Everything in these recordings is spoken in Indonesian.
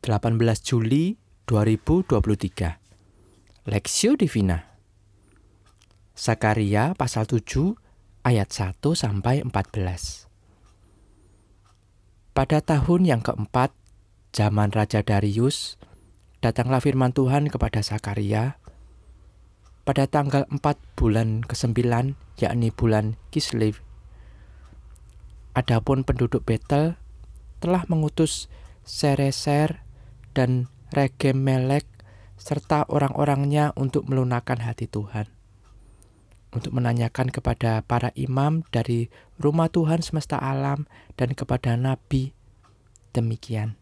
18 Juli 2023 Lexio Divina. Sakaria pasal 7 ayat 1 sampai 14 Pada tahun yang keempat zaman Raja Darius datanglah firman Tuhan kepada Sakaria pada tanggal 4 bulan ke-9 yakni bulan Kislev Adapun penduduk Betel telah mengutus Sereser dan Regem Melek serta orang-orangnya untuk melunakkan hati Tuhan. Untuk menanyakan kepada para imam dari rumah Tuhan semesta alam dan kepada nabi demikian.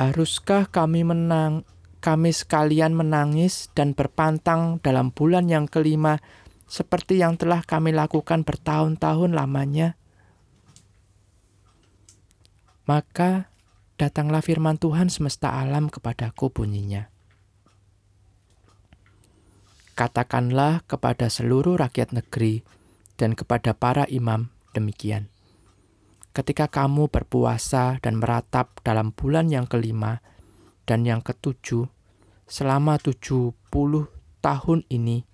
Haruskah kami menang kami sekalian menangis dan berpantang dalam bulan yang kelima seperti yang telah kami lakukan bertahun-tahun lamanya? Maka datanglah firman Tuhan semesta alam kepadaku bunyinya. Katakanlah kepada seluruh rakyat negeri dan kepada para imam demikian. Ketika kamu berpuasa dan meratap dalam bulan yang kelima dan yang ketujuh, selama tujuh puluh tahun ini,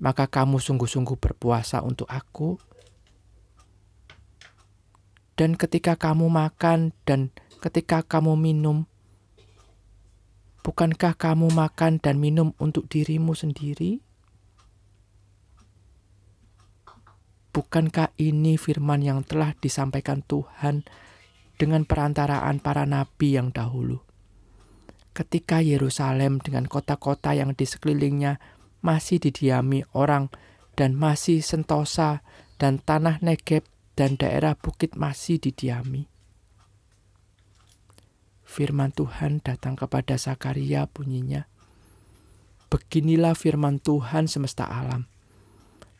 maka kamu sungguh-sungguh berpuasa untuk aku dan ketika kamu makan dan ketika kamu minum, bukankah kamu makan dan minum untuk dirimu sendiri? Bukankah ini firman yang telah disampaikan Tuhan dengan perantaraan para nabi yang dahulu? Ketika Yerusalem dengan kota-kota yang di sekelilingnya masih didiami orang dan masih sentosa dan tanah Negeb dan daerah bukit masih didiami. Firman Tuhan datang kepada Sakaria bunyinya, Beginilah firman Tuhan semesta alam.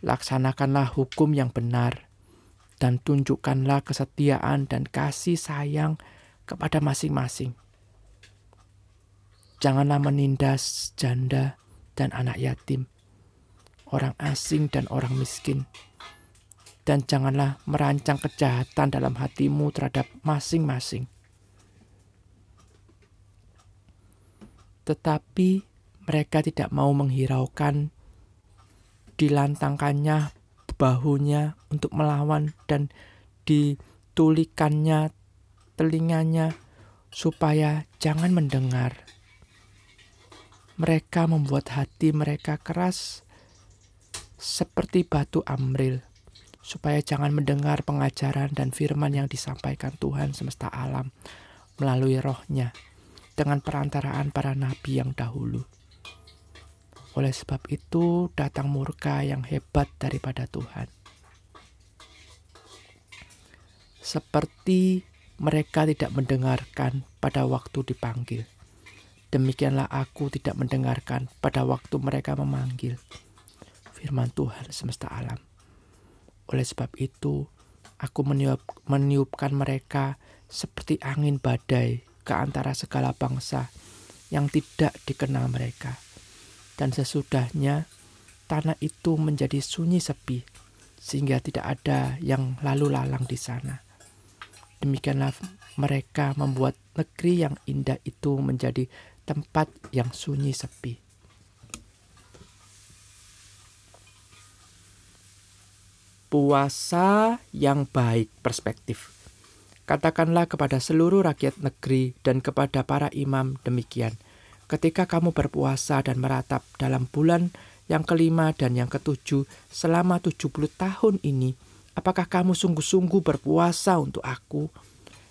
Laksanakanlah hukum yang benar, dan tunjukkanlah kesetiaan dan kasih sayang kepada masing-masing. Janganlah menindas janda dan anak yatim, orang asing dan orang miskin, dan janganlah merancang kejahatan dalam hatimu terhadap masing-masing. Tetapi mereka tidak mau menghiraukan dilantangkannya bahunya untuk melawan dan ditulikannya telinganya supaya jangan mendengar. Mereka membuat hati mereka keras seperti batu amril supaya jangan mendengar pengajaran dan firman yang disampaikan Tuhan semesta alam melalui rohnya dengan perantaraan para nabi yang dahulu. Oleh sebab itu datang murka yang hebat daripada Tuhan. Seperti mereka tidak mendengarkan pada waktu dipanggil. Demikianlah aku tidak mendengarkan pada waktu mereka memanggil. Firman Tuhan semesta alam. Oleh sebab itu, aku meniup, meniupkan mereka seperti angin badai ke antara segala bangsa yang tidak dikenal mereka. Dan sesudahnya, tanah itu menjadi sunyi sepi, sehingga tidak ada yang lalu lalang di sana. Demikianlah mereka membuat negeri yang indah itu menjadi tempat yang sunyi sepi. Puasa yang baik perspektif. Katakanlah kepada seluruh rakyat negeri dan kepada para imam demikian. Ketika kamu berpuasa dan meratap dalam bulan yang kelima dan yang ketujuh selama tujuh puluh tahun ini, apakah kamu sungguh-sungguh berpuasa untuk aku?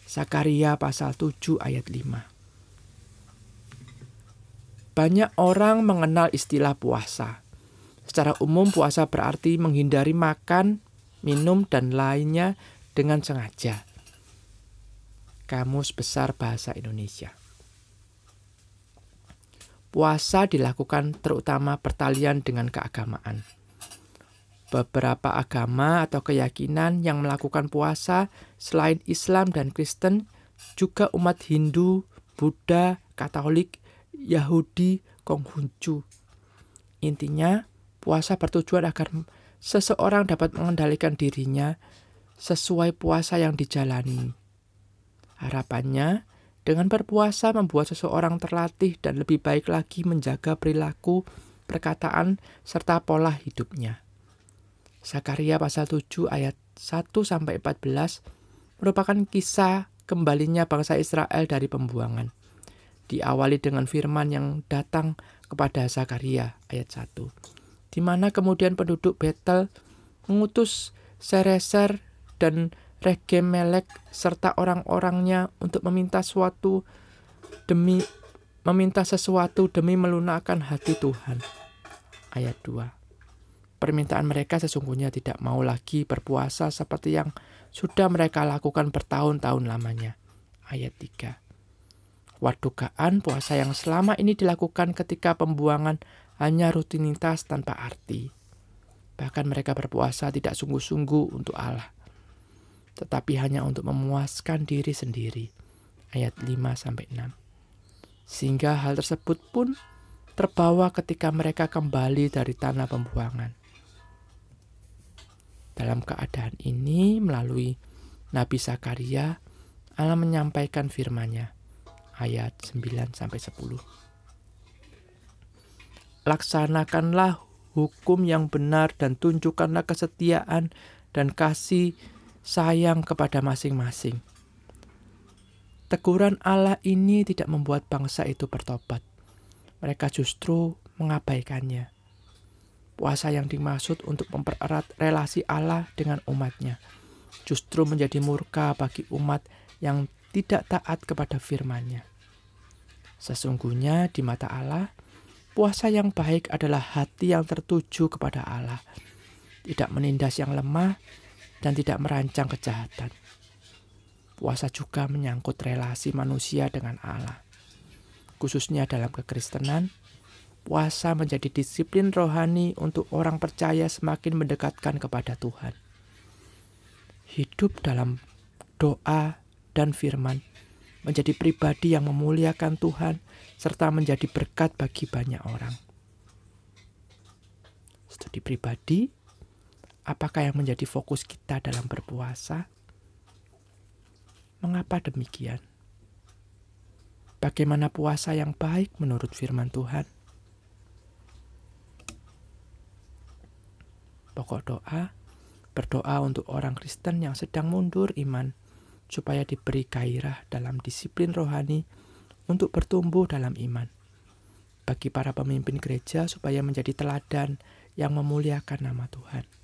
Sakaria pasal 7 ayat 5 Banyak orang mengenal istilah puasa. Secara umum puasa berarti menghindari makan, minum, dan lainnya dengan sengaja. Kamus Besar Bahasa Indonesia Puasa dilakukan terutama pertalian dengan keagamaan. Beberapa agama atau keyakinan yang melakukan puasa selain Islam dan Kristen juga umat Hindu, Buddha, Katolik, Yahudi, Konghucu. Intinya, puasa bertujuan agar seseorang dapat mengendalikan dirinya sesuai puasa yang dijalani, Harapannya, dengan berpuasa membuat seseorang terlatih dan lebih baik lagi menjaga perilaku, perkataan, serta pola hidupnya. Zakaria pasal 7 ayat 1 sampai 14 merupakan kisah kembalinya bangsa Israel dari pembuangan. Diawali dengan firman yang datang kepada Zakaria ayat 1. Di mana kemudian penduduk Betel mengutus Sereser dan Regemelek serta orang-orangnya untuk meminta suatu demi meminta sesuatu demi melunakkan hati Tuhan. Ayat 2. Permintaan mereka sesungguhnya tidak mau lagi berpuasa seperti yang sudah mereka lakukan bertahun-tahun lamanya. Ayat 3. Wadukaan puasa yang selama ini dilakukan ketika pembuangan hanya rutinitas tanpa arti. Bahkan mereka berpuasa tidak sungguh-sungguh untuk Allah tetapi hanya untuk memuaskan diri sendiri. Ayat 5 sampai 6. Sehingga hal tersebut pun terbawa ketika mereka kembali dari tanah pembuangan. Dalam keadaan ini melalui Nabi Zakaria Allah menyampaikan firman-Nya ayat 9 sampai 10. Laksanakanlah hukum yang benar dan tunjukkanlah kesetiaan dan kasih sayang kepada masing-masing. Teguran Allah ini tidak membuat bangsa itu bertobat. Mereka justru mengabaikannya. Puasa yang dimaksud untuk mempererat relasi Allah dengan umatnya justru menjadi murka bagi umat yang tidak taat kepada firman-Nya. Sesungguhnya di mata Allah, puasa yang baik adalah hati yang tertuju kepada Allah, tidak menindas yang lemah, dan tidak merancang kejahatan. Puasa juga menyangkut relasi manusia dengan Allah. Khususnya dalam kekristenan, puasa menjadi disiplin rohani untuk orang percaya semakin mendekatkan kepada Tuhan. Hidup dalam doa dan firman menjadi pribadi yang memuliakan Tuhan serta menjadi berkat bagi banyak orang. Studi pribadi Apakah yang menjadi fokus kita dalam berpuasa? Mengapa demikian? Bagaimana puasa yang baik menurut firman Tuhan? Pokok doa, berdoa untuk orang Kristen yang sedang mundur iman, supaya diberi gairah dalam disiplin rohani untuk bertumbuh dalam iman. Bagi para pemimpin gereja supaya menjadi teladan yang memuliakan nama Tuhan.